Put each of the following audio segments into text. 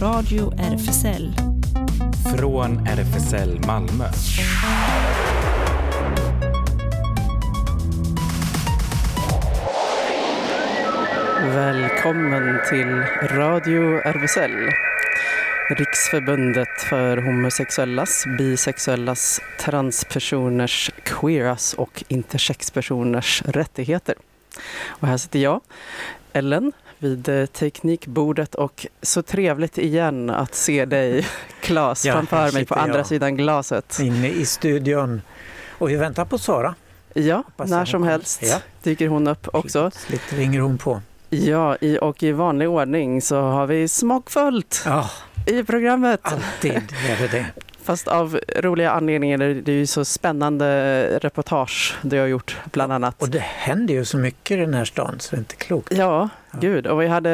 Radio RFSL. Från RFSL Malmö. Välkommen till Radio RFSL. Riksförbundet för homosexuellas, bisexuellas, transpersoners, queeras och intersexpersoners rättigheter. Och här sitter jag, Ellen, vid eh, teknikbordet och så trevligt igen att se dig, Claes, Ja, framför mig på andra jag. sidan glaset. Inne i studion. Och vi väntar på Sara. Ja, Hoppas när som helst Ja. dyker hon upp också. Plötsligt ringer hon på. Ja, i, och i vanlig ordning så har vi smakfullt Ja, i programmet. alltid är det det. Fast av roliga anledningar, det är ju så spännande reportage du har gjort bland annat. Och det händer ju så mycket i den här stan så det är inte klokt. Ja, Ja. gud. Och vi hade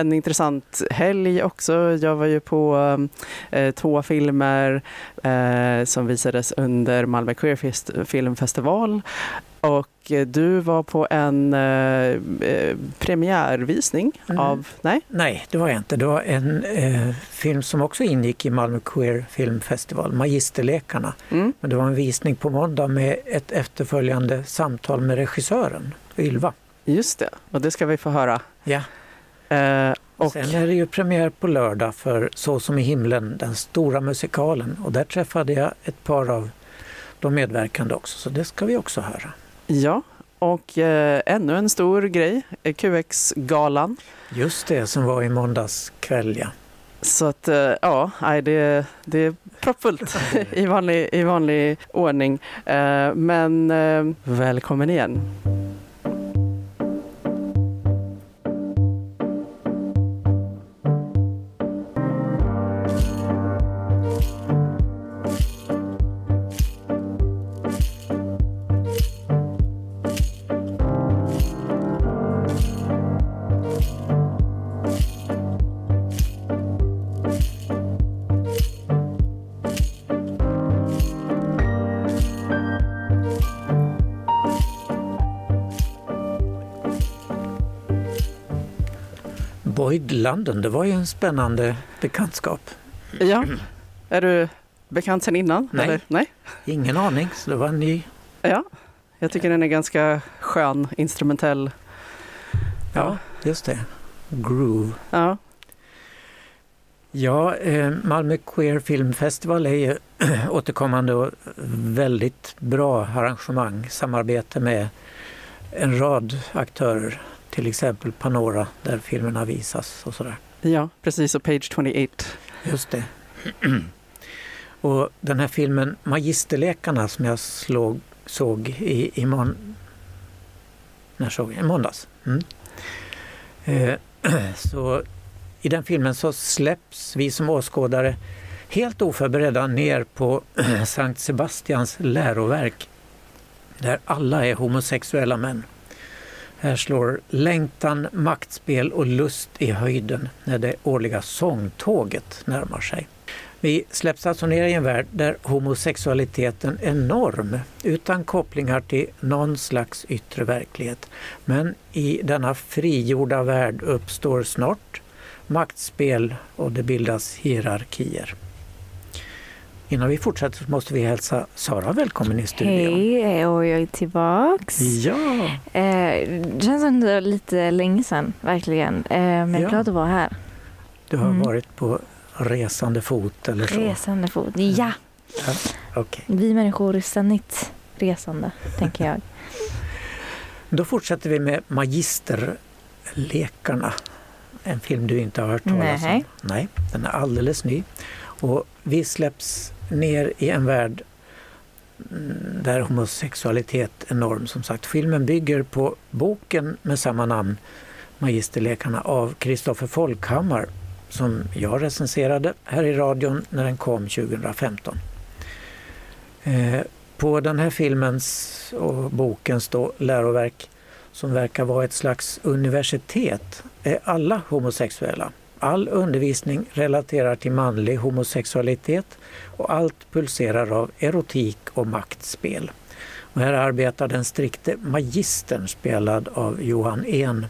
en intressant helg också. Jag var ju på eh, två filmer eh, som visades under Malmö Queer Fest- Filmfestival. Och eh, du var på en eh, eh, premiärvisning Mm. av... Nej? Nej, det var jag inte. Det var en eh, film som också ingick i Malmö Queer Filmfestival, Magisterlekarna. Mm. Men det var en visning på måndag med ett efterföljande samtal med regissören, Ylva. Just det, och det ska vi få höra. Ja. Eh, och, Sen är det ju premiär på lördag för Så som i himlen, den stora musikalen. Och där träffade jag ett par av de medverkande också, så det ska vi också höra. Ja, och eh, ännu en stor grej, eh, QX-galan. Just det som var i måndags kväll, ja. Så att eh, ja, det, det är proppfullt i vanlig, i vanlig ordning. Eh, Men välkommen igen. London, det var ju en spännande bekantskap. Ja, är du bekant sen innan? Nej. Eller? Nej. Ingen aning, så det var en ny. Ja, jag tycker den är ganska skön, instrumentell. Ja, just det. Groove. Ja, Ja, eh, Malmö Queer Filmfestival är ju återkommande och väldigt bra arrangemang. Samarbete med en rad aktörer, till exempel Panora där filmerna visas och sådär. ja precis. Och Page 28. Just det. Och den här filmen Magisterlekarna som jag slog, såg i, i mån... När såg jag? I måndags. Mm. Eh, så I den filmen så släpps vi som åskådare helt oförberedda ner på Sankt Sebastians läroverk där alla är homosexuella män. Här slår längtan, maktspel och lust i höjden när det årliga sångtåget närmar sig. Vi släpps alltså ner i en värld där homosexualiteten är norm utan kopplingar till någon slags yttre verklighet. Men i denna frigjorda värld uppstår snart maktspel och det bildas hierarkier. Innan vi fortsätter måste vi hälsa Sara välkommen i studion. Hej, och jag är tillbaks. Ja, Eh, det känns ändå lite länge sedan, verkligen. Eh, men Ja. glad att vara här. du har Mm. varit på resande fot eller så? Resande fot. Ja, Okej. vi människor är ständigt resande, tänker jag. Då fortsätter vi med Magisterlekarna. En film du inte har hört talas Nej. om. Nej, den är alldeles ny. Och vi släpps ner i en värld mm, där homosexualitet är norm som sagt. Filmen bygger på boken med samma namn, Magisterlekarna av Kristoffer Folkhammar som jag recenserade här i radion när den kom 2015. Eh, på den här filmens och bokens då, läroverk som verkar vara ett slags universitet är alla homosexuella. All undervisning relaterar till manlig homosexualitet och allt pulserar av erotik och maktspel. Och här arbetar den strikte magistern spelad av Johan En.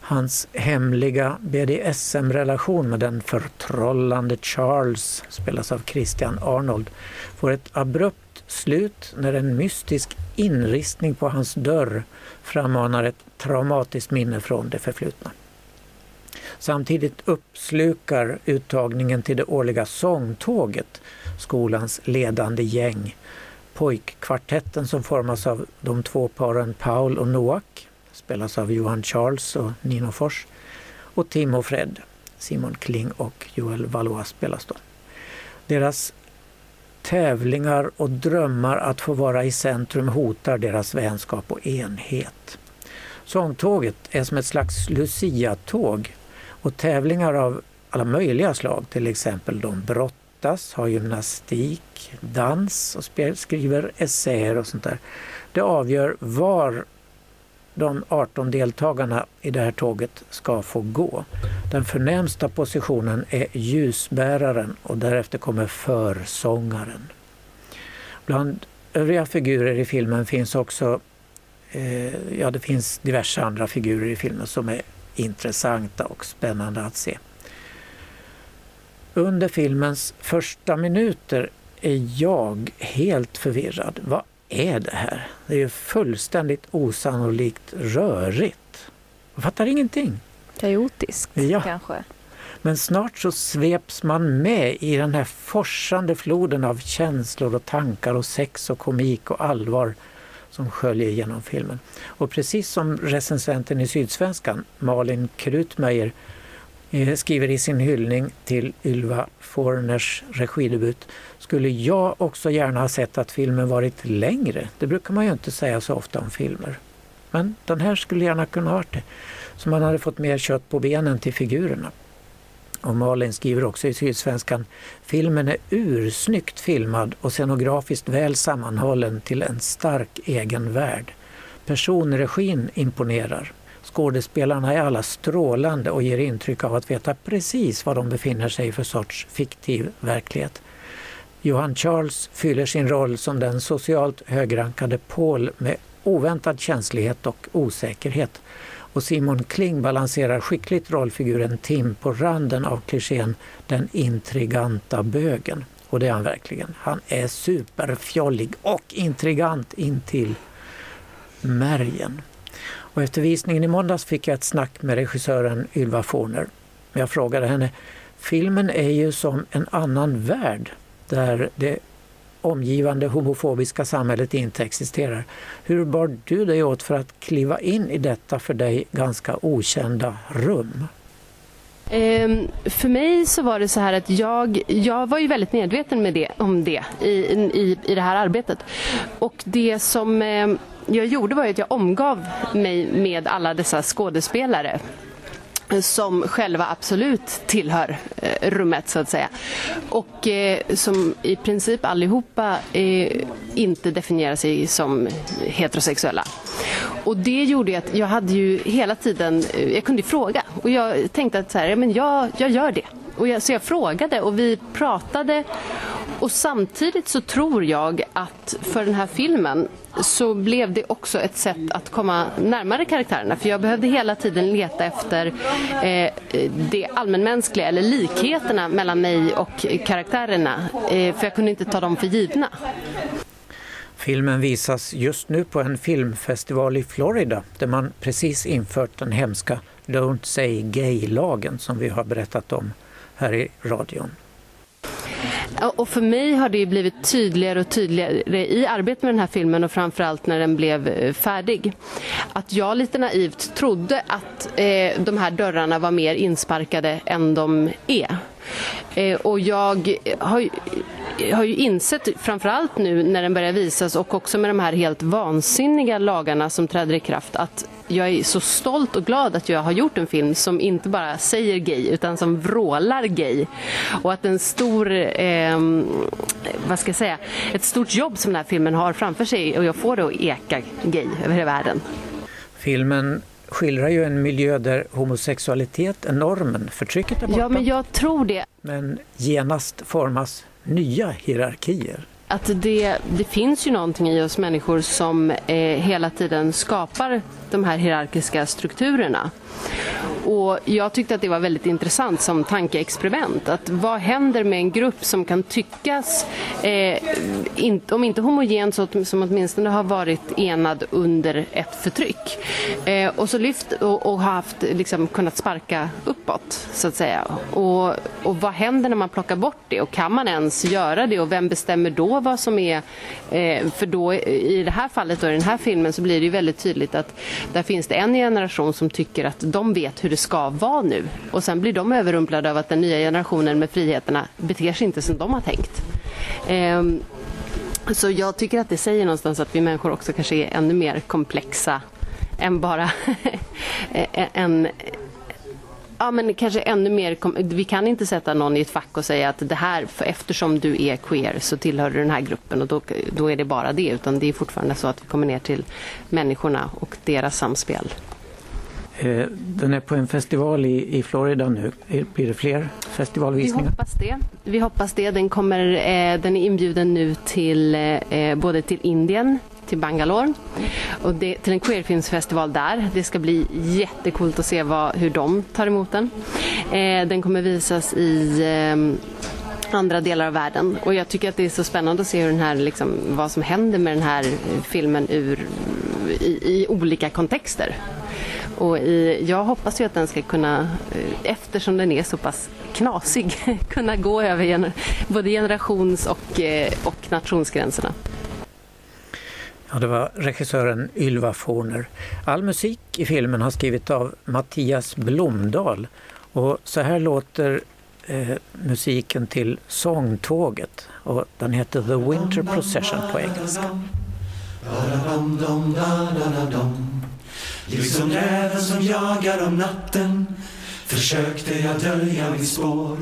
Hans hemliga BDSM-relation med den förtrollande Charles, spelas av Christian Arnold, får ett abrupt slut när en mystisk inristning på hans dörr frammanar ett traumatiskt minne från det förflutna. Samtidigt uppslukar uttagningen till det årliga sångtåget skolans ledande gäng. Pojkkvartetten som formas av de två paren Paul och Noak, spelas av Johan Charles och Nino Fors, och Tim och Fred, Simon Kling och Joel Valois spelas då. Deras tävlingar och drömmar att få vara i centrum hotar deras vänskap och enhet. Sångtåget är som ett slags Lucia-tåg och tävlingar av alla möjliga slag, till exempel de brottas, har gymnastik, dans och skriver essäer och sånt där. Det avgör var de 18 deltagarna i det här tåget ska få gå. Den förnämsta positionen är ljusbäraren och därefter kommer försångaren. Bland övriga figurer i filmen finns också eh, ja, det finns diverse andra figurer i filmen som är intressanta och spännande att se. Under filmens första minuter är jag helt förvirrad. Vad är det här? Det är ju fullständigt osannolikt rörigt. Jag fattar ingenting. Kaotiskt ja. kanske. Men snart så sveps man med i den här forsande floden av känslor och tankar och sex och komik och allvar som sköljer genom filmen. Och precis som recensenten i Sydsvenskan, Malin Krutmeier, eh, skriver i sin hyllning till Ylva Forners regidebut skulle jag också gärna ha sett att filmen varit längre. Det brukar man ju inte säga så ofta om filmer. Men den här skulle gärna kunna ha varit det. Så man hade fått mer kött på benen till figurerna. Och Malin skriver också i Sydsvenskan, filmen är ursnyggt filmad och scenografiskt väl sammanhållen till en stark egen värld. Personregin imponerar. Skådespelarna är alla strålande och ger intryck av att veta precis var de befinner sig i för sorts fiktiv verklighet. Johan Charles fyller sin roll som den socialt högrankade Paul med oväntad känslighet och osäkerhet och Simon Kling balanserar skickligt rollfiguren Tim på randen av klichén den intriganta bögen. Och det är han verkligen. Han är superfjollig och intrigant intill märgen. Och efter visningen i måndags fick jag ett snack med regissören Ylva Forner. Jag frågade henne, filmen är ju som en annan värld där det omgivande homofobiska samhället inte existerar. Hur bar du dig åt för att kliva in i detta för dig ganska okända rum? Um, för mig så var det så här att jag, jag var ju väldigt medveten med det, om det i, i, i det här arbetet. Och det som um, jag gjorde var att jag omgav mig med alla dessa skådespelare som själva absolut tillhör eh, rummet så att säga. Och eh, som i princip allihopa eh, inte definierar sig som heterosexuella. Och det gjorde att jag hade ju hela tiden, eh, jag kunde fråga och jag tänkte att så här, ja, men jag, jag gör det. Och jag, så jag frågade och vi pratade och samtidigt så tror jag att för den här filmen så blev det också ett sätt att komma närmare karaktärerna. För jag behövde hela tiden leta efter eh, det allmänmänskliga eller likheterna mellan mig och karaktärerna. Eh, för jag kunde inte ta dem för givna. Filmen visas just nu på en filmfestival i Florida där man precis infört den hemska Don't say gay-lagen som vi har berättat om här i radion. Och för mig har det blivit tydligare och tydligare i arbetet med den här filmen och framförallt när den blev eh, färdig. Att jag lite naivt trodde att eh, de här dörrarna var mer insparkade än de är. Eh, och jag har, har ju insett, framförallt nu när den börjar visas och också med de här helt vansinniga lagarna som träder i kraft, att jag är så stolt och glad att jag har gjort en film som inte bara säger gay utan som vrålar gay. Och att en stor, eh, vad ska jag säga, ett stort jobb som den här filmen har framför sig och jag får det att eka gay över hela världen. Filmen skildrar ju en miljö där homosexualitet är normen, förtrycket är borta. Ja, men jag tror det. Men genast formas nya hierarkier. att det, det finns ju någonting i oss människor som eh, hela tiden skapar de här hierarkiska strukturerna. Och jag tyckte att det var väldigt intressant som tankeexperiment. Att vad händer med en grupp som kan tyckas, eh, in, om inte homogen så som åtminstone har varit enad under ett förtryck. Eh, och så lyft och, och haft, liksom, kunnat sparka uppåt så att säga. Och, och vad händer när man plockar bort det? Och kan man ens göra det? Och vem bestämmer då vad som är... Eh, för då i det här fallet och i den här filmen så blir det ju väldigt tydligt att där finns det en generation som tycker att de vet hur det ska vara nu. Och sen blir de överrumplade av att den nya generationen med friheterna beter sig inte som de har tänkt. Ehm, så jag tycker att det säger någonstans att vi människor också kanske är ännu mer komplexa än bara en Ja, men kanske ännu mer. Vi kan inte sätta någon i ett fack och säga att det här, eftersom du är queer så tillhör du den här gruppen och då, då är det bara det. Utan det är fortfarande så att vi kommer ner till människorna och deras samspel. Eh, den är på en festival i, i Florida nu. Blir det fler festivalvisningar? Vi hoppas det. Vi hoppas det. Den, kommer, eh, den är inbjuden nu till eh, både till Indien, till Bangalore och det, till en queerfilmsfestival där. Det ska bli jättekult att se vad, hur de tar emot den. Den kommer visas i andra delar av världen. Och jag tycker att det är så spännande att se hur den här, liksom, vad som händer med den här filmen ur, i, i olika kontexter. Och i, jag hoppas ju att den ska kunna, eh, eftersom den är så pass knasig, kunna gå över gener, både generations och, eh, och nationsgränserna. Ja, det var regissören Ylva Forner. All musik i filmen har skrivit av Mattias Blomdahl. Och så här låter eh, musiken till Sångtåget och den heter The Winter Procession på engelska. Liksom räven som jagar om natten. Försökte jag dölja mitt spår.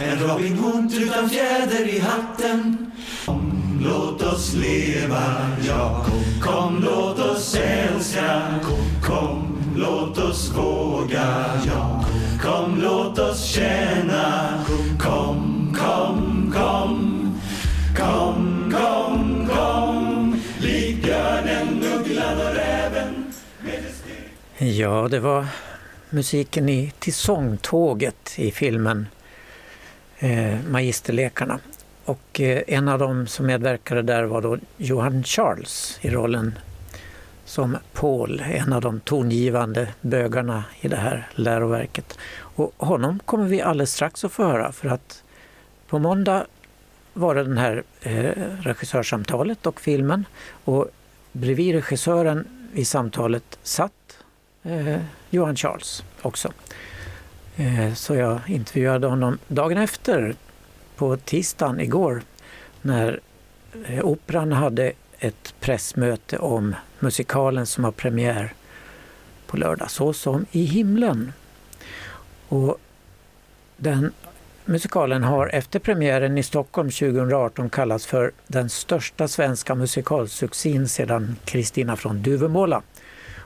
En Robin Hood utan fjäder i hatten. Kom, låt oss leva, ja. Kom, kom låt oss älska. Kom, kom, låt oss våga, ja. Kom, låt oss känna Kom, kom, kom Kom, kom, Ja, det var musiken i, till sångtåget i filmen eh, Magisterlekarna. Och eh, en av dem som medverkade där var då Johan Charles i rollen som Paul, en av de tongivande bögarna i det här läroverket. Och honom kommer vi alldeles strax att få höra för att på måndag var det det här eh, regissörssamtalet och filmen och bredvid regissören i samtalet satt eh, Johan Charles också. Eh, så jag intervjuade honom dagen efter, på tisdagen igår, när eh, Operan hade ett pressmöte om musikalen som har premiär på lördag, Så som i himlen. Och den musikalen har efter premiären i Stockholm 2018 kallats för den största svenska musikalsuccén sedan Kristina från Duvemåla.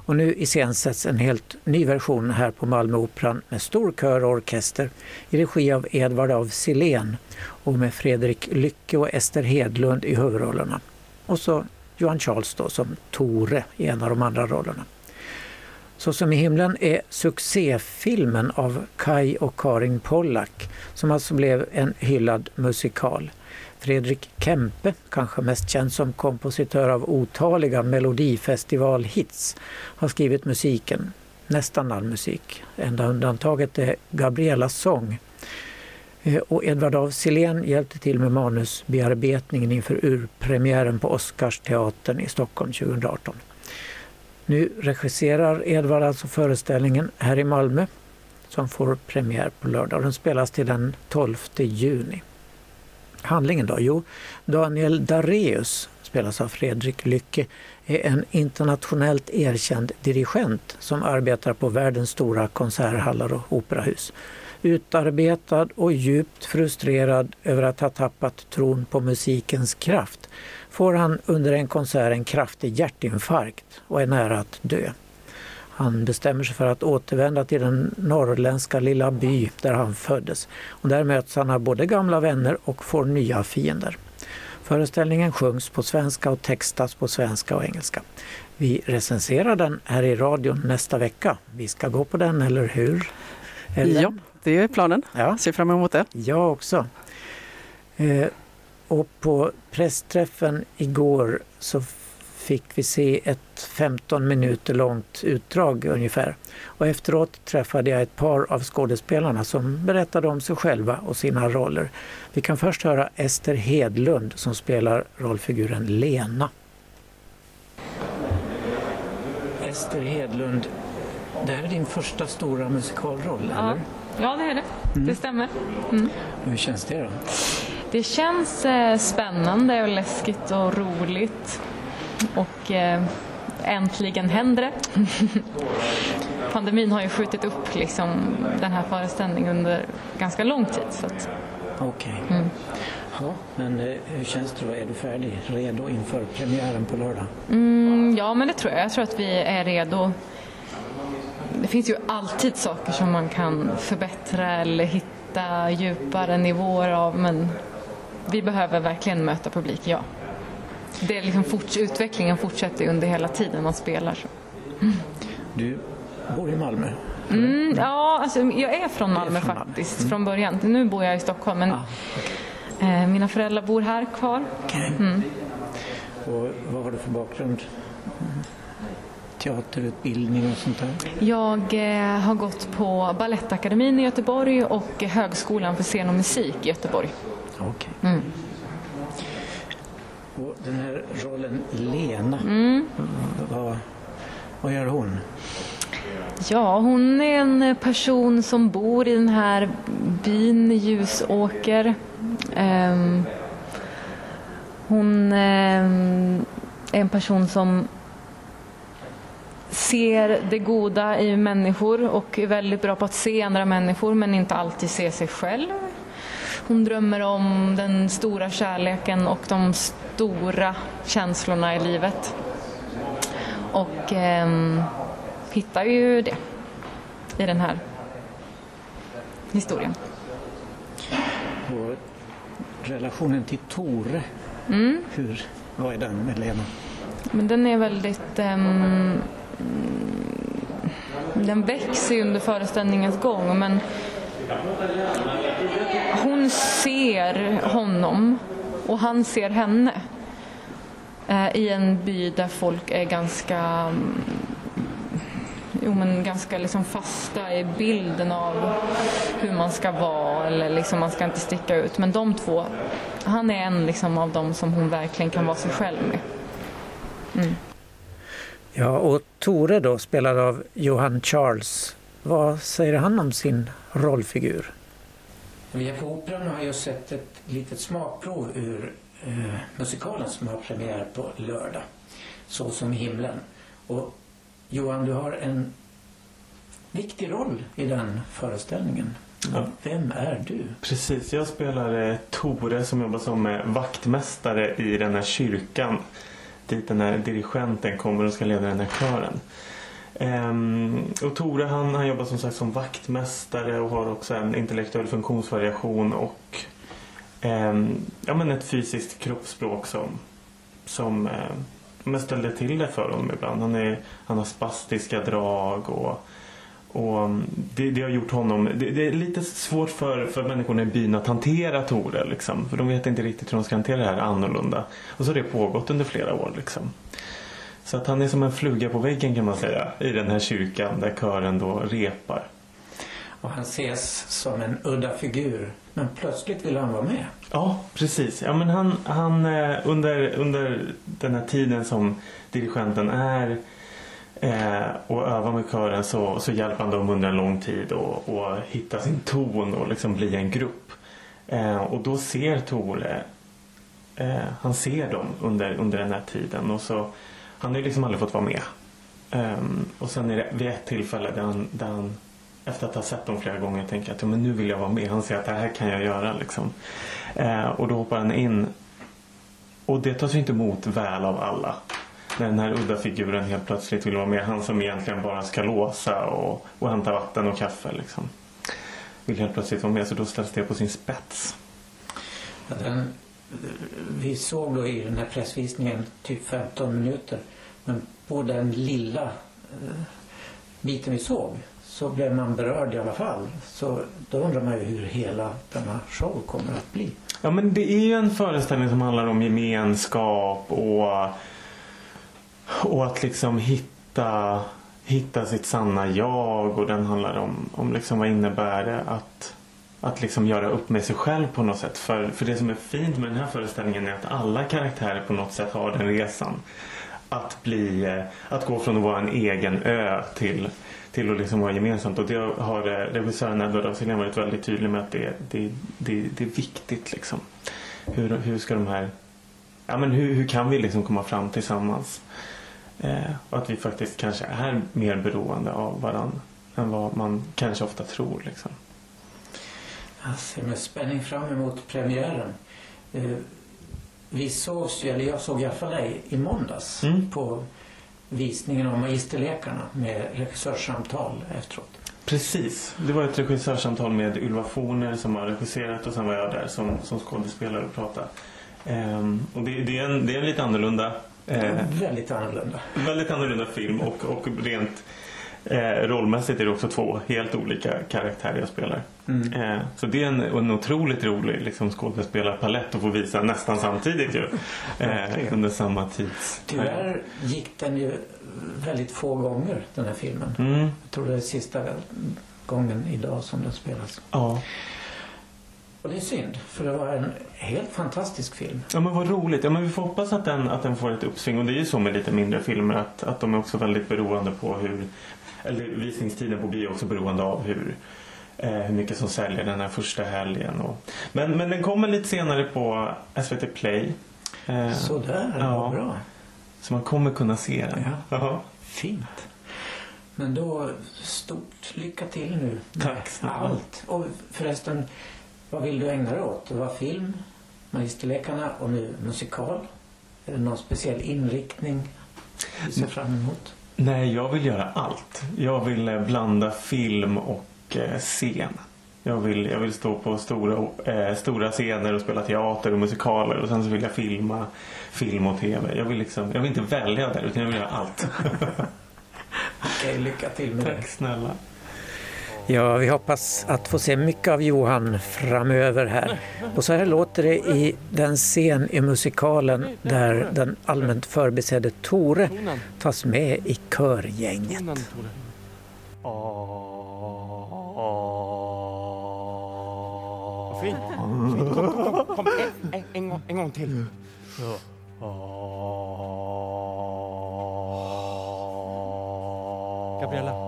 Och nu iscensätts en helt ny version här på Malmöoperan med stor kör och orkester i regi av Edvard af Sillén och med Fredrik Lycke och Ester Hedlund i huvudrollerna. Och så Johan Charles då som Tore i en av de andra rollerna. Så som i himlen är succéfilmen av Kai och Karin Pollack som alltså blev en hyllad musikal. Fredrik Kempe, kanske mest känd som kompositör av otaliga melodifestivalhits, har skrivit musiken, nästan all musik. Enda undantaget eh, är Gabrielas sång. Eh, och Edvard af Sillén hjälpte till med manusbearbetningen inför urpremiären på Oscarsteatern i Stockholm 2018. Nu regisserar Edvard alltså föreställningen här i Malmö som får premiär på lördag. Den spelas till den 12 juni handlingen då? Jo, Daniel Dareus, spelas av Fredrik Lycke, är en internationellt erkänd dirigent som arbetar på världens stora konserthallar och operahus. Utarbetad och djupt frustrerad över att ha tappat tron på musikens kraft får han under en konsert en kraftig hjärtinfarkt och är nära att dö. Han bestämmer sig för att återvända till den norrländska lilla by där han föddes. Och där möts han av både gamla vänner och får nya fiender. Föreställningen sjungs på svenska och textas på svenska och engelska. Vi recenserar den här i radion nästa vecka. Vi ska gå på den, eller hur? Ellen? Ja, det är planen. ja. Ser fram emot det. Jag också. Eh, och på pressträffen igår så fick vi se ett 15 minuter långt utdrag ungefär. Och efteråt träffade jag ett par av skådespelarna som berättade om sig själva och sina roller. Vi kan först höra Ester Hedlund som spelar rollfiguren Lena. Ester Hedlund, det här är din första stora musikalroll, Ja. eller? Ja, det är det. Det stämmer. Hur känns det då? Det känns eh, spännande och läskigt och roligt. Och eh, äntligen händer det. Pandemin har ju skjutit upp liksom, den här föreställningen under ganska lång tid. Så att, Okej. Mm. Ja, men eh, hur känns det då? Är du färdig, redo inför premiären på lördag? mm, ja, men det tror jag. Jag tror att vi är redo. Det finns ju alltid saker som man kan förbättra eller hitta djupare nivåer av. Men vi behöver verkligen möta publiken, ja. Det är liksom forts- utvecklingen fortsätter under hela tiden man spelar. Så. Du bor i Malmö? Mm, ja, alltså, jag är från Malmö från Malmö. faktiskt, från början. Nu bor jag i Stockholm, men eh, mina föräldrar bor här kvar. Okej. Och vad har du för bakgrund? Teaterutbildning och sånt där? Jag eh, har gått på Balettakademin i Göteborg och Högskolan för scen och musik i Göteborg. Okej. Mm. Den här rollen Lena, Mm. vad, vad gör hon? Ja, hon är en person som bor i den här byn Ljusåker. Ehm, hon ehm, är en person som ser det goda i människor och är väldigt bra på att se andra människor men inte alltid se sig själv. Hon drömmer om den stora kärleken och de stora känslorna i livet. Och ehm, hittar ju det i den här historien. Och relationen till Tore, Mm. hur, vad är den med Lena? Men den är väldigt... mm, den växer under föreställningens gång men hon ser honom och han ser henne eh, i en by där folk är ganska mm, Jo, men ganska liksom fasta i bilden av hur man ska vara eller liksom man ska inte sticka ut. Men de två, han är en liksom av dem som hon verkligen kan vara sig själv med. Mm. Ja, och Tore då, spelad av Johan Charles. Vad säger han om sin rollfigur? Vi på Operan har just sett ett litet smakprov ur eh, musikalen som har premiär på lördag. Så som i himlen. Och Johan, du har en viktig roll i den föreställningen. Ja. Vem är du? Precis, jag spelar eh, Tore som jobbar som eh, vaktmästare i den här kyrkan. Dit den här dirigenten kommer och ska leda den här kören. Ehm, och Tore han, han jobbar som sagt som vaktmästare och har också en intellektuell funktionsvariation och ehm, ja, men ett fysiskt kroppsspråk som, som eh, men ställde till det för honom ibland. Han, är, han har spastiska drag och och ehm, det, det har gjort honom... Det, det är lite svårt för, för människorna i byn att hantera Tore. Liksom, för de vet inte riktigt hur de ska hantera det här annorlunda. Och så har det pågått under flera år. Liksom. Så att han är som en fluga på väggen kan man säga. I den här kyrkan där kören då repar. Och han ses som en udda figur. Men plötsligt vill han vara med. Ja, precis. Ja, men han, han, eh, under, under den här tiden som dirigenten är eh, och övar med kören så, så hjälper han dem under en lång tid och, och hitta sin ton och liksom bli en grupp. Eh, och då ser Tore, eh, han ser dem under, under den här tiden och så han har ju liksom aldrig fått vara med. Um, och sen är det vid ett tillfälle där han, där han efter att ha sett dem flera gånger tänker att ja, men nu vill jag vara med. Han säger att det här kan jag göra liksom. Uh, och då hoppar han in. Och det tas ju inte emot väl av alla. När den här udda figuren helt plötsligt vill vara med. Han som egentligen bara ska låsa och, och hämta vatten och kaffe liksom. Vill helt plötsligt vara med så då ställs det på sin spets. Ja, Den vi såg då i den här pressvisningen typ 15 minuter. Men på den lilla eh, biten vi såg så blev man berörd i alla fall. Så då undrar man ju hur hela denna show kommer att bli. Ja men det är ju en föreställning som handlar om gemenskap och, och att liksom hitta, hitta sitt sanna jag och den handlar om, om liksom vad innebär det att, att liksom göra upp med sig själv på något sätt. För, för det som är fint med den här föreställningen är att alla karaktärer på något sätt har den resan. Att, bli, eh, att gå från att vara en egen ö till till att liksom vara gemensamt. Och det har eh, regissören Edward af Sillén varit väldigt tydlig med att det, det, det, det är viktigt. Liksom. Hur, hur ska de här... Ja, men hur, hur kan vi liksom komma fram tillsammans? Eh, och att vi faktiskt kanske är mer beroende av varandra än vad man kanske ofta tror. Liksom. Jag ser med spänning fram emot premiären. Eh, vi sågs ju, eller jag såg i alla fall dig i måndags Mm. på visningen av Magisterlekarna med regissörssamtal efteråt. Precis. Det var ett regissörssamtal med Ylva Forner som har regisserat och sen var jag där som, som skådespelare och pratade. Ehm, och det, det, är en, det är en lite annorlunda eh, Väldigt annorlunda. väldigt annorlunda film och, och rent eh, rollmässigt är det också två helt olika karaktärer jag spelar. Mm. Eh, så det är en, en otroligt rolig liksom, skådespelarpalett att få visa nästan samtidigt ju. Eh, under samma tids... Tyvärr gick den ju väldigt få gånger den här filmen. Mm, Jag tror det är sista gången idag som den spelas. ja. Och det är synd, för det var en helt fantastisk film. ja men vad roligt. Ja, men vi får hoppas att den, att den får ett uppsving. Och det är ju så med lite mindre filmer att, att de är också väldigt beroende på hur... Eller visningstiden på bio också beroende av hur eh, hur mycket som säljer den här första helgen. Och, men, men den kommer lite senare på SVT Play. Eh, Sådär, Ja. vad bra. Så man kommer kunna se den. Ja. Fint. Men då, stort lycka till nu Tack snälla. allt. Och förresten, vad vill du ägna dig åt? Det var film, Magisterlekarna och nu musikal. Är det någon speciell inriktning du ser fram emot? Nej, jag vill göra allt. Jag vill eh, blanda film och eh, scen. Jag vill, jag vill stå på stora, eh, stora scener och spela teater och musikaler och sen så vill jag filma film och tv. Jag vill, liksom, jag vill inte välja där utan jag vill göra allt. Okej, lycka till med det. Tack snälla. Ja, vi hoppas att få se mycket av Johan framöver här. Och så här låter det i den scen i musikalen där den allmänt förbisedde Tore tas med i körgänget. Fint. Fint. Kom, kom, kom. kom. En, en, en gång till. Gabriella.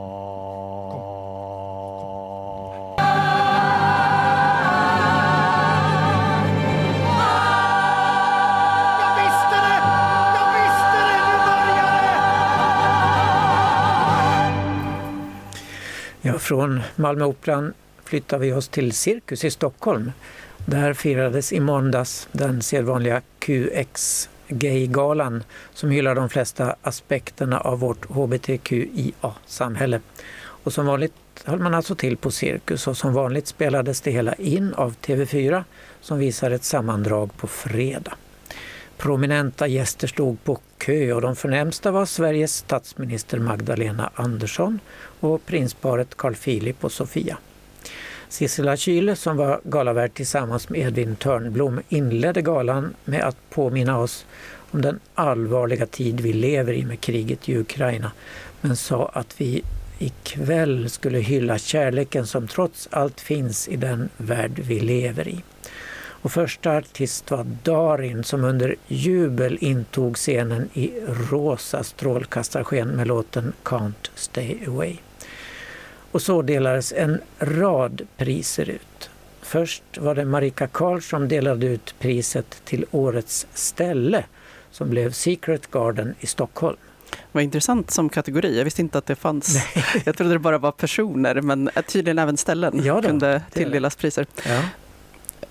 Ja, från Malmö Operan flyttar vi oss till Cirkus i Stockholm. Där firades i måndags den sedvanliga QX Gay-galan som hyllar de flesta aspekterna av vårt hbtqia-samhälle. Och som vanligt höll man alltså till på Cirkus och som vanligt spelades det hela in av TV4 som visar ett sammandrag på fredag. Prominenta gäster stod på kö och de förnämsta var Sveriges statsminister Magdalena Andersson och prinsparet Carl Philip och Sofia. Sissela Kyle som var galavärd tillsammans med Edvin Törnblom inledde galan med att påminna oss om den allvarliga tid vi lever i med kriget i Ukraina men sa att vi ikväll skulle hylla kärleken som trots allt finns i den värld vi lever i. Och första artist var Darin som under jubel intog scenen i rosa strålkastarsken med låten Can't Stay Away. Och så delades en rad priser ut. Först var det Marika Karl som delade ut priset till Årets ställe som blev Secret Garden i Stockholm. Vad intressant som kategori. Jag visste inte att det fanns. Jag trodde det bara var personer, men tydligen även ställen Ja då, kunde tilldelas priser. Ja.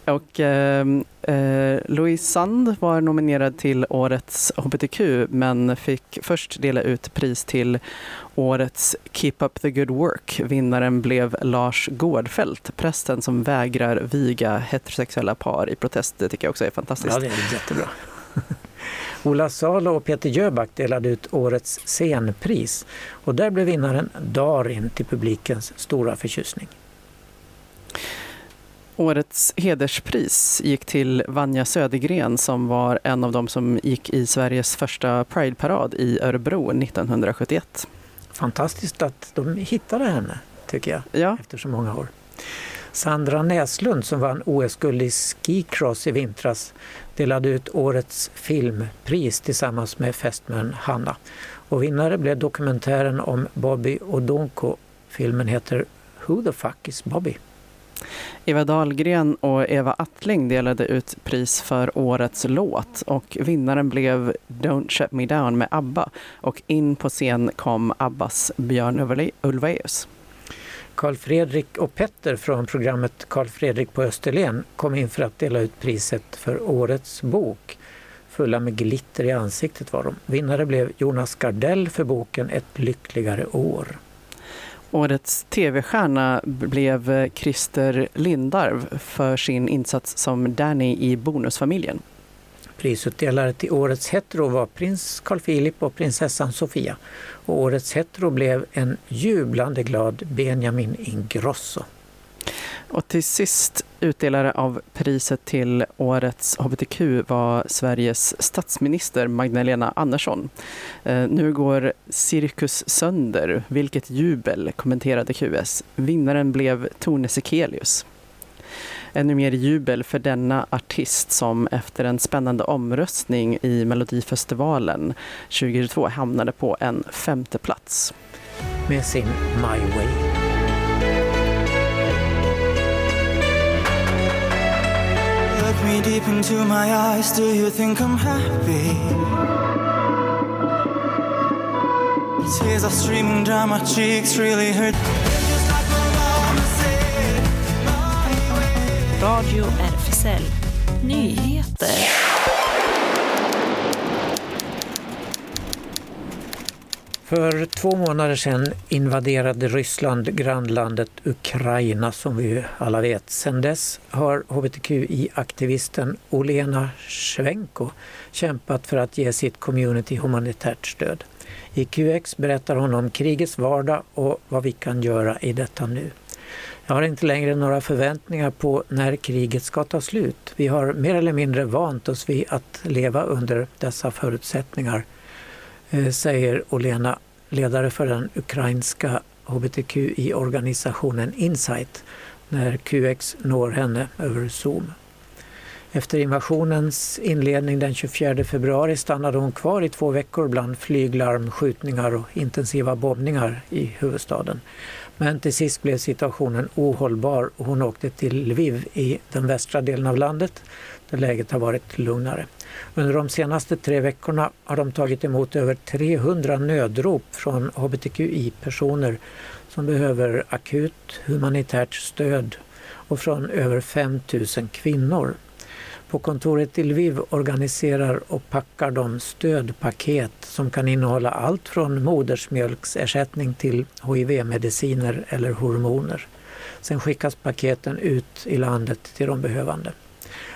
Och eh, eh, Louise Sand var nominerad till Årets hbtq men fick först dela ut pris till Årets Keep Up The Good Work. Vinnaren blev Lars Gårdfält, prästen som vägrar viga heterosexuella par i protest. Det tycker jag också är fantastiskt. Ja, det är jättebra. Ola Salo och Peter Jöback delade ut årets scenpris och där blev vinnaren Darin till publikens stora förtjusning. Årets hederspris gick till Vanja Södergren som var en av dem som gick i Sveriges första Prideparad i Örebro 1971. Fantastiskt att de hittade henne, tycker jag, ja. efter så många år. Sandra Näslund som vann OS-guld i skicross i vintras delade ut årets filmpris tillsammans med fästmön Hanna. Och vinnare blev dokumentären om Bobby Odonko. Filmen heter Who the fuck is Bobby? Eva Dahlgren och Eva Attling delade ut pris för årets låt och vinnaren blev Don't Shut Me Down med ABBA och in på scen kom ABBAs Björn Ulvaeus. Karl Fredrik och Petter från programmet Karl Fredrik på Österlen kom in för att dela ut priset för årets bok. Fulla med glitter i ansiktet var de. Vinnare blev Jonas Gardell för boken Ett lyckligare år. Årets tv-stjärna blev Christer Lindarw för sin insats som Danny i Bonusfamiljen. Prisutdelare till Årets hetero var prins Carl Philip och prinsessan Sofia. Och Årets hetero blev en jublande glad Benjamin Ingrosso. Och till sist utdelare av priset till årets hbtq var Sveriges statsminister Magdalena Andersson. Eh, nu går cirkus sönder. Vilket jubel, kommenterade QS. Vinnaren blev Tone Sekelius. Ännu mer jubel för denna artist som efter en spännande omröstning i Melodifestivalen 2022 hamnade på en femte plats. Med sin My Way. Look me deep into my eyes, do you think I'm happy? Tears are streaming down my cheeks, really hurt. Radio RFSL Nyheter. För två månader sedan invaderade Ryssland grannlandet Ukraina som vi alla vet. Sedan dess har hbtqi-aktivisten Olena Schwenko kämpat för att ge sitt community humanitärt stöd. I QX berättar hon om krigets vardag och vad vi kan göra i detta nu. Jag har inte längre några förväntningar på när kriget ska ta slut. Vi har mer eller mindre vant oss vid att leva under dessa förutsättningar, Eh, säger Olena, ledare för den ukrainska hbtqi-organisationen Insight, när QX når henne över Zoom. Efter invasionens inledning den 24 februari stannade hon kvar i två veckor bland flyglarm, skjutningar och intensiva bombningar i huvudstaden. Men till sist blev situationen ohållbar och hon åkte till Lviv i den västra delen av landet där läget har varit lugnare. Under de senaste tre veckorna har de tagit emot över 300 nödrop från hbtqi-personer som behöver akut humanitärt stöd och från över 5 000 kvinnor. På kontoret i Lviv organiserar och packar de stödpaket som kan innehålla allt från modersmjölksersättning till HIV-mediciner eller hormoner. Sen skickas paketen ut i landet till de behövande.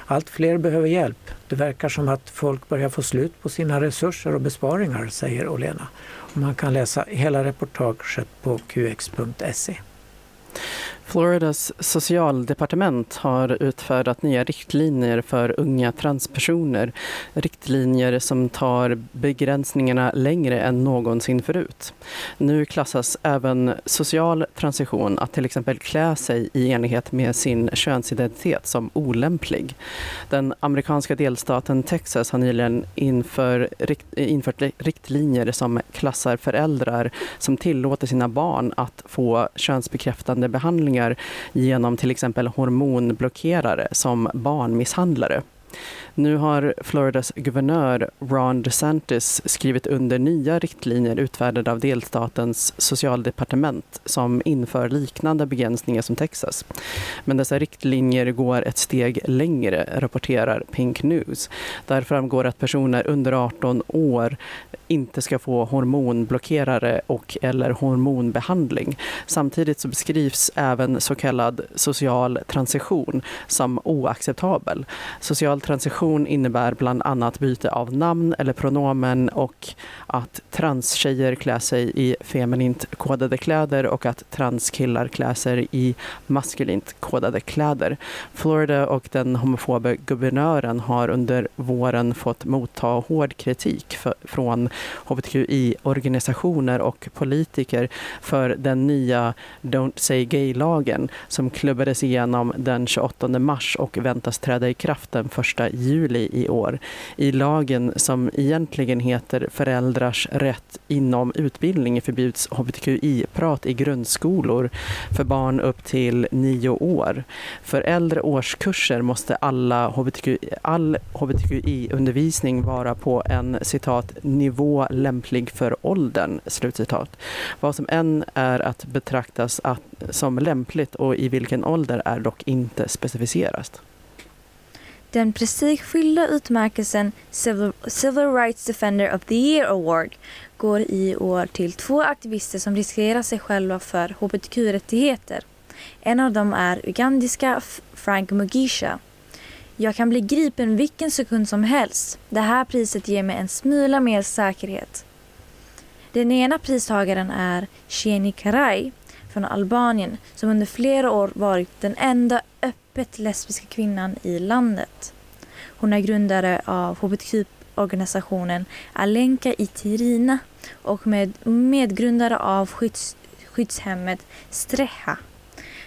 Allt fler behöver hjälp. Det verkar som att folk börjar få slut på sina resurser och besparingar, säger Olena. Och man kan läsa hela reportaget på qx.se. Floridas socialdepartement har utfärdat nya riktlinjer för unga transpersoner. Riktlinjer som tar begränsningarna längre än någonsin förut. Nu klassas även social transition, att till exempel klä sig i enlighet med sin könsidentitet, som olämplig. Den amerikanska delstaten Texas har nyligen inför, infört riktlinjer som klassar föräldrar som tillåter sina barn att få könsbekräftande behandlingar genom till exempel hormonblockerare som barnmisshandlare. Nu har Floridas guvernör Ron DeSantis skrivit under nya riktlinjer utfärdade av delstatens socialdepartement som inför liknande begränsningar som Texas. Men dessa riktlinjer går ett steg längre, rapporterar Pink News. Där framgår att personer under 18 år inte ska få hormonblockerare och eller hormonbehandling. Samtidigt så beskrivs även så kallad social transition som oacceptabel. Social transition innebär bland annat byte av namn eller pronomen och att transtjejer klär sig i feminint kodade kläder och att transkillar klär sig i maskulint kodade kläder. Florida och den homofobe guvernören har under våren fått motta hård kritik för, från hbtqi-organisationer och politiker för den nya Don't Say Gay-lagen som klubbades igenom den 28 mars och väntas träda i kraft den 1 juli juli i år. I lagen som egentligen heter Föräldrars rätt inom utbildning förbjuds hbtqi-prat i grundskolor för barn upp till nio år. För äldre årskurser måste alla HBTQ, all hbtqi-undervisning vara på en citat nivå lämplig för åldern. Slutcitat. Vad som än är att betraktas att, som lämpligt och i vilken ålder är dock inte specificerat. Den prestigefyllda utmärkelsen Civil, Civil Rights Defender of the Year Award går i år till två aktivister som riskerar sig själva för hbtq-rättigheter. En av dem är ugandiska Frank Mugisha. Jag kan bli gripen vilken sekund som helst. Det här priset ger mig en smula mer säkerhet. Den ena pristagaren är Sheni Karay från Albanien som under flera år varit den enda öppna öppet lesbiska kvinnan i landet. Hon är grundare av hbtq-organisationen Alenka i Tirina och med medgrundare av skydds, skyddshemmet Streha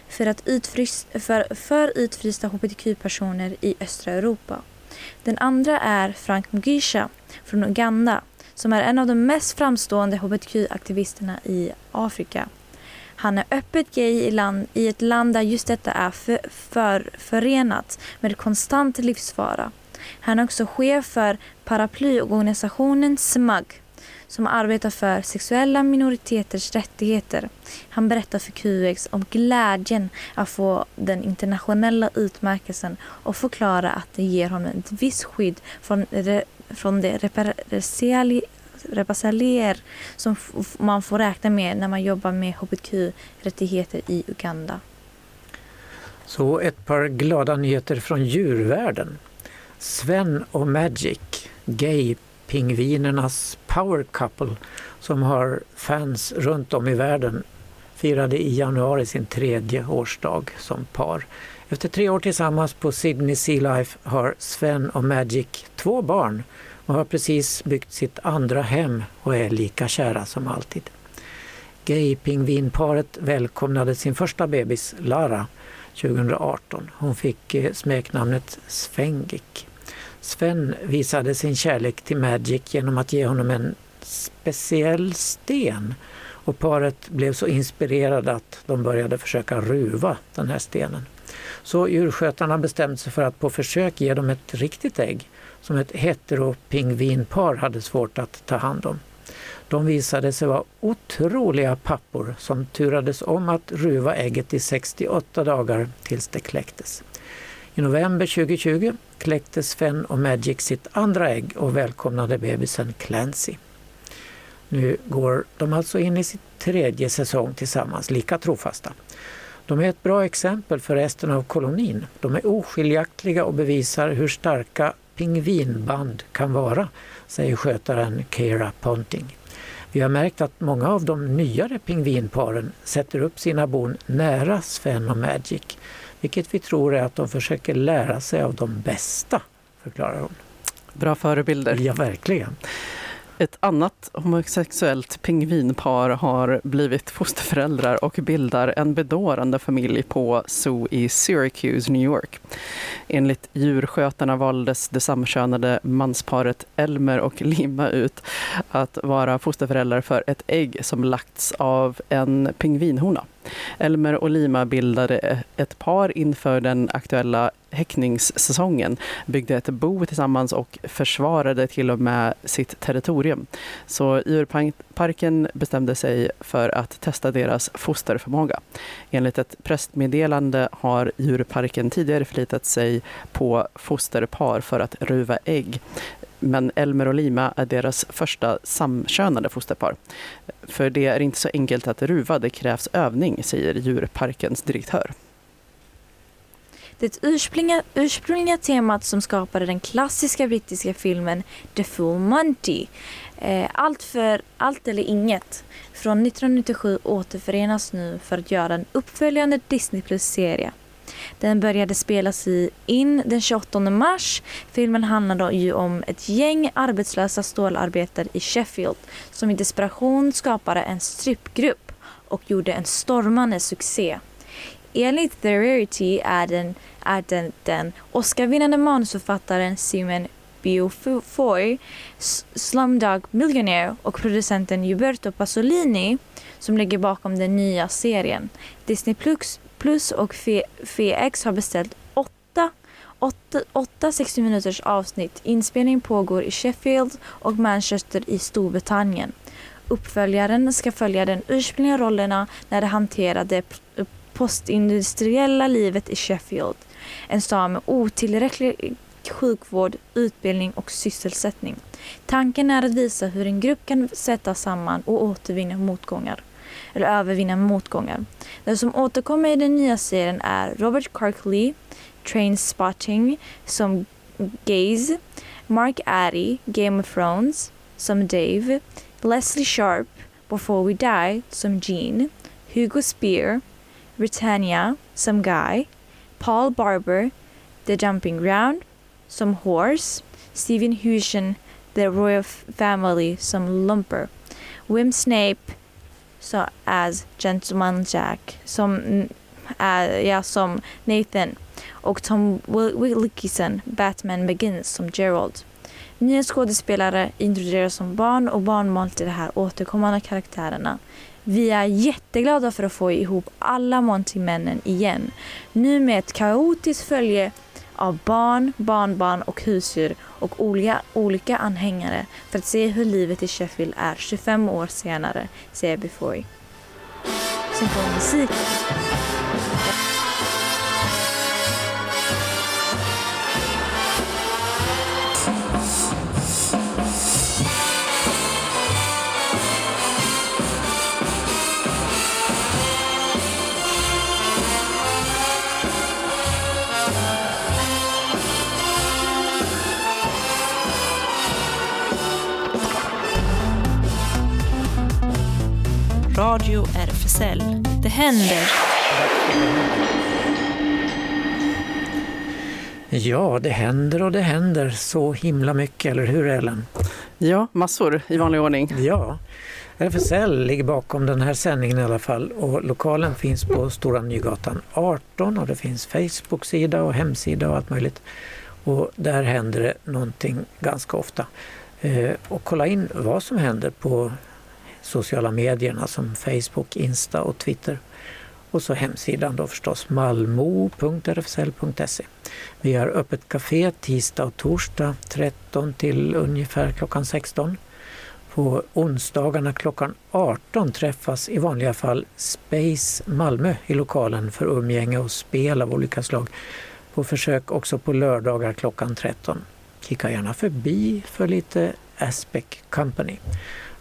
för, att utfrys, för, för utfrysta hbtq-personer i östra Europa. Den andra är Frank Mugisha från Uganda som är en av de mest framstående hbtq-aktivisterna i Afrika. Han är öppet gay i, land, i ett land där just detta är för, för, förenat med konstant livsfara. Han är också chef för paraplyorganisationen SMAG som arbetar för sexuella minoriteters rättigheter. Han berättar för QX om glädjen att få den internationella utmärkelsen och förklarar att det ger honom ett visst skydd från, från de repressalier som man får räkna med när man jobbar med hbtq-rättigheter i Uganda. Så ett par glada nyheter från djurvärlden. Sven och Magic, gay-pingvinernas power couple som har fans runt om i världen, firade i januari sin tredje årsdag som par. Efter tre år tillsammans på Sydney Sea Life har Sven och Magic två barn och har precis byggt sitt andra hem och är lika kära som alltid. Gay-pingvinparet välkomnade sin första bebis Lara 2018. Hon fick eh, smeknamnet Svengik. Sven visade sin kärlek till Magic genom att ge honom en speciell sten och paret blev så inspirerade att de började försöka ruva den här stenen. Så djurskötarna bestämde sig för att på försök ge dem ett riktigt ägg som ett heteropingvinpar hade svårt att ta hand om. De visade sig vara otroliga pappor som turades om att ruva ägget i 68 dagar tills det kläcktes. I november 2020 kläckte Sven och Magic sitt andra ägg och välkomnade bebisen Clancy. Nu går de alltså in i sin tredje säsong tillsammans, lika trofasta. De är ett bra exempel för resten av kolonin. De är oskiljaktiga och bevisar hur starka pingvinband kan vara, säger skötaren Keira Ponting. Vi har märkt att många av de nyare pingvinparen sätter upp sina bon nära Sven och Magic, vilket vi tror är att de försöker lära sig av de bästa, förklarar hon. Bra förebilder. Ja, verkligen. Ett annat homosexuellt pingvinpar har blivit fosterföräldrar och bildar en bedårande familj på Zoo i Syracuse, New York. Enligt djurskötarna valdes det samkönade mansparet Elmer och Lima ut att vara fosterföräldrar för ett ägg som lagts av en pingvinhona. Elmer och Lima bildade ett par inför den aktuella häckningssäsongen byggde ett bo tillsammans och försvarade till och med sitt territorium. Så djurparken bestämde sig för att testa deras fosterförmåga. Enligt ett pressmeddelande har djurparken tidigare förlitat sig på fosterpar för att ruva ägg. Men Elmer och Lima är deras första samkönade fosterpar. För det är inte så enkelt att ruva, det krävs övning, säger djurparkens direktör. Det ursprungliga, ursprungliga temat som skapade den klassiska brittiska filmen The Full Monty, eh, Allt för allt eller inget, från 1997 återförenas nu för att göra en uppföljande Disney Plus-serie. Den började spelas in den 28 mars. Filmen handlar ju om ett gäng arbetslösa stålarbetare i Sheffield som i desperation skapade en strippgrupp och gjorde en stormande succé. Enligt The Rarity är den, är den, den Oscar-vinnande manusförfattaren Simon Biofoy, Slumdog Millionaire och producenten Gilberto Pasolini som ligger bakom den nya serien. Disney Plus, Plus och FX har beställt åtta, åtta, åtta 60 minuters avsnitt. Inspelning pågår i Sheffield och Manchester i Storbritannien. Uppföljaren ska följa den ursprungliga rollerna när de hanterade postindustriella livet i Sheffield. En stad med otillräcklig sjukvård, utbildning och sysselsättning. Tanken är att visa hur en grupp kan sätta samman och återvinna motgångar. Eller övervinna motgångar. Den som återkommer i den nya serien är Robert Clarkley, Train Spotting som Gaze, Mark Addy, Game of Thrones som Dave, Leslie Sharp, Before We Die som Gene, Hugo Spear, Britannia som Guy, Paul Barber, The Jumping Ground som Horse, Stephen Hushen, The Royal Family som Lumper, Wim Snape så as Gentleman Jack som, äh, mm, uh, ja, som Nathan och Tom Wilkinson, Batman Begins som Gerald. Nya skådespelare introduceras som barn och barnbarn till de här återkommande karaktärerna. Vi är jätteglada för att få ihop alla Monty-männen igen. Nu med ett kaotiskt följe av barn, barnbarn och husdjur och olika, olika anhängare för att se hur livet i Sheffield är 25 år senare, säger Bifoy. Sen kommer musiken. Radio RFSL. Det händer. Ja, det händer och det händer så himla mycket, eller hur Ellen? Ja, massor i vanlig ordning. Ja, RFSL ligger bakom den här sändningen i alla fall och lokalen finns på Stora Nygatan 18 och det finns Facebook-sida och hemsida och allt möjligt. Och där händer det någonting ganska ofta. Eh, och kolla in vad som händer på sociala medierna som Facebook, Insta och Twitter. Och så hemsidan då förstås malmo.rfsl.se. Vi har öppet café tisdag och torsdag 13 till ungefär klockan 16. På onsdagarna klockan 18 träffas i vanliga fall Space Malmö i lokalen för umgänge och spel av olika slag. På försök också på lördagar klockan 13. Kika gärna förbi för lite Aspec Company.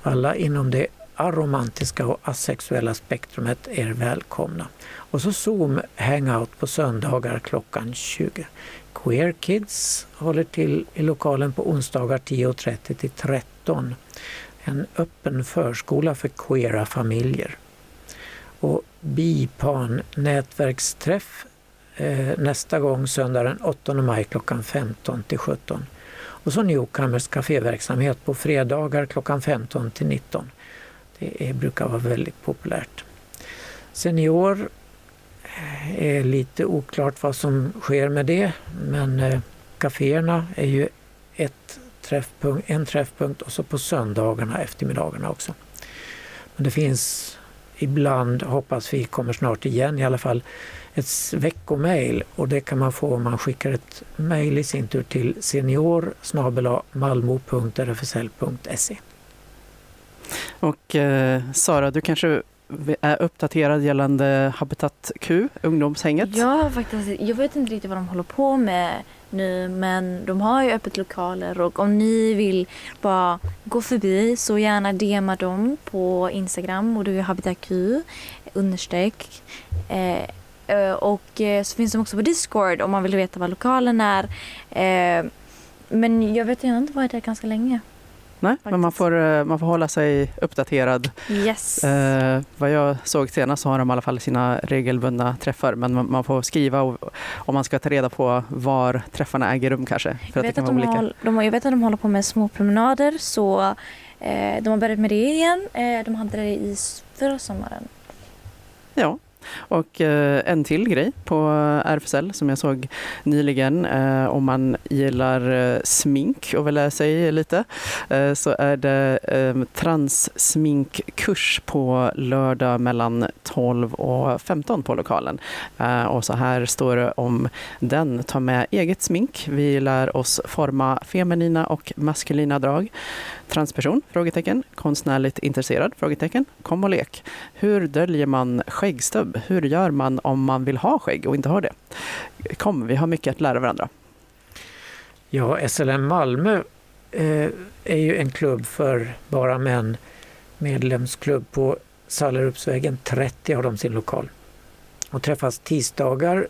Alla inom det aromantiska och asexuella spektrumet är välkomna. Och så Zoom Hangout på söndagar klockan 20. Queer Kids håller till i lokalen på onsdagar 10.30 till 13. En öppen förskola för queera familjer. Och BIPAN nätverksträff eh, nästa gång söndag den 8 maj klockan 15 till 17. Och så Newcomers kaféverksamhet på fredagar klockan 15 till 19. Det är, brukar vara väldigt populärt. Senior eh, är lite oklart vad som sker med det men eh, kaféerna är ju ett träffpunkt, en träffpunkt och så på söndagarna eftermiddagarna också. Men det finns ibland hoppas vi kommer snart igen, i alla fall ett veckomail och det kan man få om man skickar ett mail i sin tur till senior malmo.rfsl.se. Och eh, Sara, du kanske är uppdaterad gällande Habitat Q, ungdomshänget? Ja, faktiskt. Jag vet inte riktigt vad de håller på med nu men de har ju öppet lokaler och om ni vill bara gå förbi så gärna DMa dem på Instagram och du är Habitat Q understreck. Eh, eh, och eh, så finns de också på Discord om man vill veta vad lokalen är. Eh, men jag vet inte varit där ganska länge. Nej, men man får, eh, man får hålla sig uppdaterad. Yes. Eh, vad jag såg senast så har de i alla fall sina regelbundna träffar men man, får skriva om man ska ta reda på var träffarna äger rum kanske. För jag, vet att de håll, de, jag vet att de håller på med små promenader så eh, de har börjat med det igen. Eh, de hade det i förra sommaren. Ja, och eh, en till grej på eh, RFSL som jag såg nyligen, eh, om man gillar smink och vill lära sig lite, så är det transsminkkurs på lördag mellan 12 och 15 på lokalen. Och så här står det om den. Ta med eget smink. Vi lär oss forma feminina och maskulina drag. Transperson? Frågetecken. Konstnärligt intresserad? Frågetecken. Kom och lek. Hur döljer man skäggstubb? Hur gör man om man vill ha skägg och inte har det? Kom, vi har mycket att lära varandra. Ja, SLM Malmö eh, är ju en klubb för bara män. Medlemsklubb på Sallerupsvägen 30 har de sin lokal. Och träffas tisdagar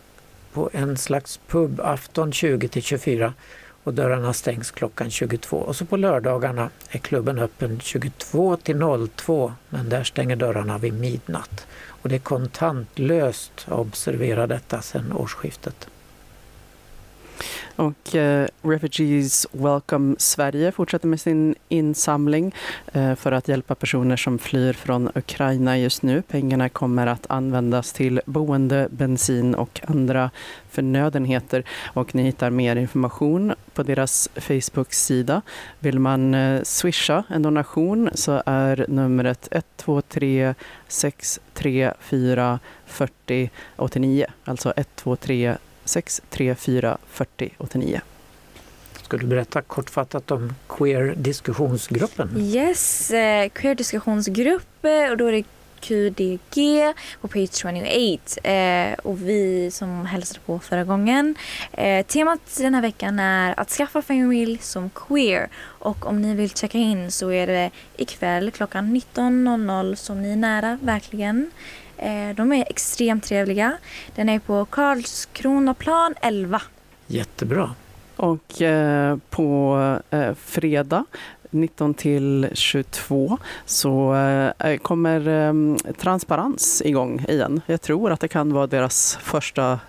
på en slags pubafton 20 till 24 och dörrarna stängs klockan 22. Och så på lördagarna är klubben öppen 22 till 02 men där stänger dörrarna vid midnatt. Och det är kontantlöst, observera detta sedan årsskiftet. Och eh, Refugees Welcome Sverige fortsätter med sin insamling eh, för att hjälpa personer som flyr från Ukraina just nu. Pengarna kommer att användas till boende, bensin och andra förnödenheter. Och ni hittar mer information på deras Facebook-sida. Vill man eh, swisha en donation så är numret 123 634 40 89. Alltså 123 6 3 4 40 89. Ska du berätta kortfattat om queer-diskussionsgruppen? Yes, eh, queer-diskussionsgrupp eh, och då är det QDG på page 28 eh, och vi som hälsade på förra gången. Eh, temat den här veckan är att skaffa familj som queer och om ni vill checka in så är det ikväll klockan 19.00 som ni är nära verkligen. Eh, de är extremt trevliga. Den är på Karlskronaplan 11. Jättebra. Och eh, på eh, fredag 19 till 22 så eh, kommer eh, Transparens igång igen. Jag tror att det kan vara deras första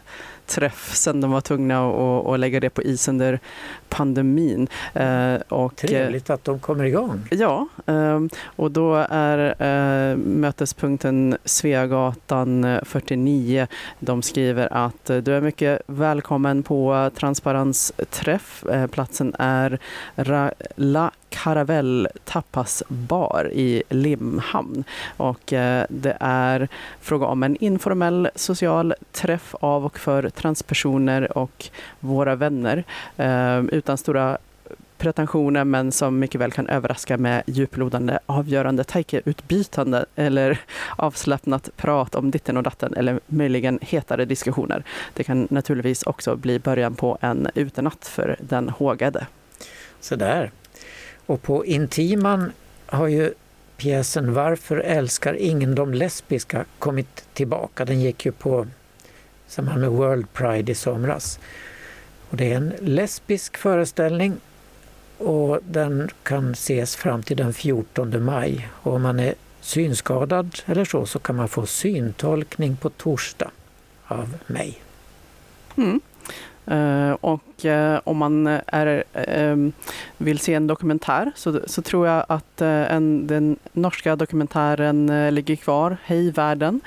träff sen de var tvungna att, att lägga det på is under pandemin. Eh, och, Trevligt att de kommer igång. Ja, ehm, och då är eh, mötespunkten Sveagatan 49. De skriver att du är mycket välkommen på transparensträff. Eh, platsen är La Caravelle Tapas Bar i Limhamn. Och det är fråga om en informell social träff av och för transpersoner och våra vänner utan stora pretensioner men som mycket väl kan överraska med djuplodande, avgörande, taikeutbytande eller avslappnat prat om ditten och datten eller möjligen hetare diskussioner. Det kan naturligtvis också bli början på en utenatt för den hågade. Sådär. Och på Intiman har ju pjäsen Varför älskar ingen de lesbiska kommit tillbaka. Den gick ju på samband med World Pride i somras. Och det är en lesbisk föreställning och den kan ses fram till den 14 maj. Och om man är synskadad eller så, så kan man få syntolkning på torsdag av mig. Mm. Uh, och uh, om man är, uh, vill se en dokumentär så, så tror jag att en, den norska dokumentären ligger kvar, Hej världen,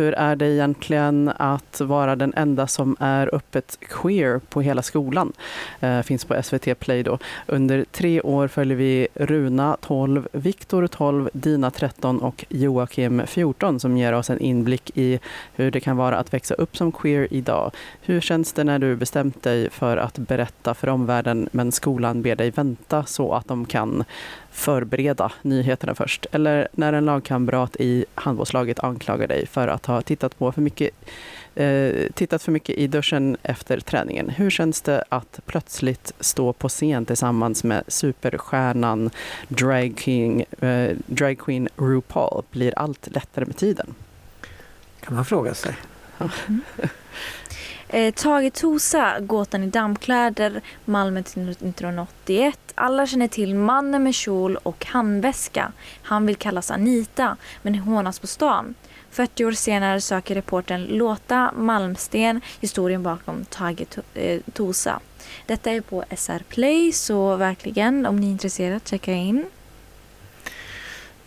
hur är det egentligen att vara den enda som är öppet queer på hela skolan? Eh, finns på SVT Play då. Under tre år följer vi Runa 12, Viktor 12, Dina 13 och Joakim 14 som ger oss en inblick i hur det kan vara att växa upp som queer idag. Hur känns det när du bestämt dig för att berätta för omvärlden men skolan ber dig vänta så att de kan förbereda nyheterna först. Eller när en lagkamrat i handbollslaget anklagar dig för att ha tittat, på för mycket, eh, tittat för mycket i duschen efter träningen. Hur känns det att plötsligt stå på scen tillsammans med superstjärnan drag, king, eh, drag queen RuPaul? Blir allt lättare med tiden? kan man fråga sig. Eh, Tage Tosa, Gåtan i dammkläder, Malmö 1981. Alla känner till mannen med kjol och handväska. Han vill kallas Anita, men hånas på stan. 40 år senare söker reportern Låta Malmsten historien bakom Tage eh, Tosa. Detta är på SR Play, så verkligen om ni är intresserade, checka in.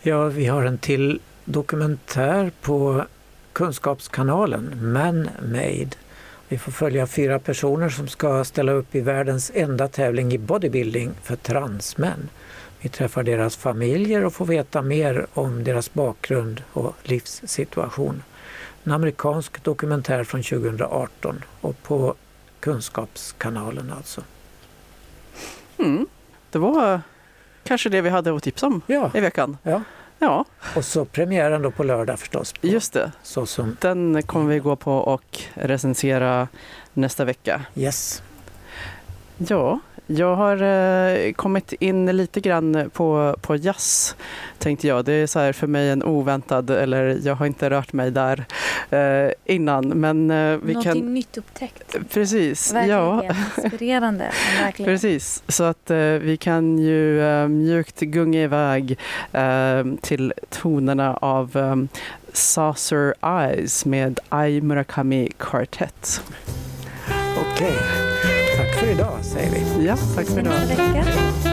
Ja, vi har en till dokumentär på Kunskapskanalen, Man Made. Vi får följa fyra personer som ska ställa upp i världens enda tävling i bodybuilding för transmän. Vi träffar deras familjer och får veta mer om deras bakgrund och livssituation. En amerikansk dokumentär från 2018 och på Kunskapskanalen alltså. Mm. Det var kanske det vi hade att tipsa om Ja, i veckan. ja. Ja, och så premiären då på lördag förstås. På, just det. Så som, Den kommer vi gå på och recensera nästa vecka. yes. Ja, jag har eh, kommit in lite grann på, på jazz, tänkte jag. Det är så här för mig en oväntad, eller jag har inte rört mig där eh, innan. Men eh, vi Någonting kan... nytt upptäckt. Precis, Verkligen ja. inspirerande. Verkligen. Precis, så att eh, vi kan ju eh, mjukt gunga iväg eh, till tonerna av eh, Saucer Eyes med Ai Murakami Quartet. Okej, tack för idag säger vi. Ja, tack för idag.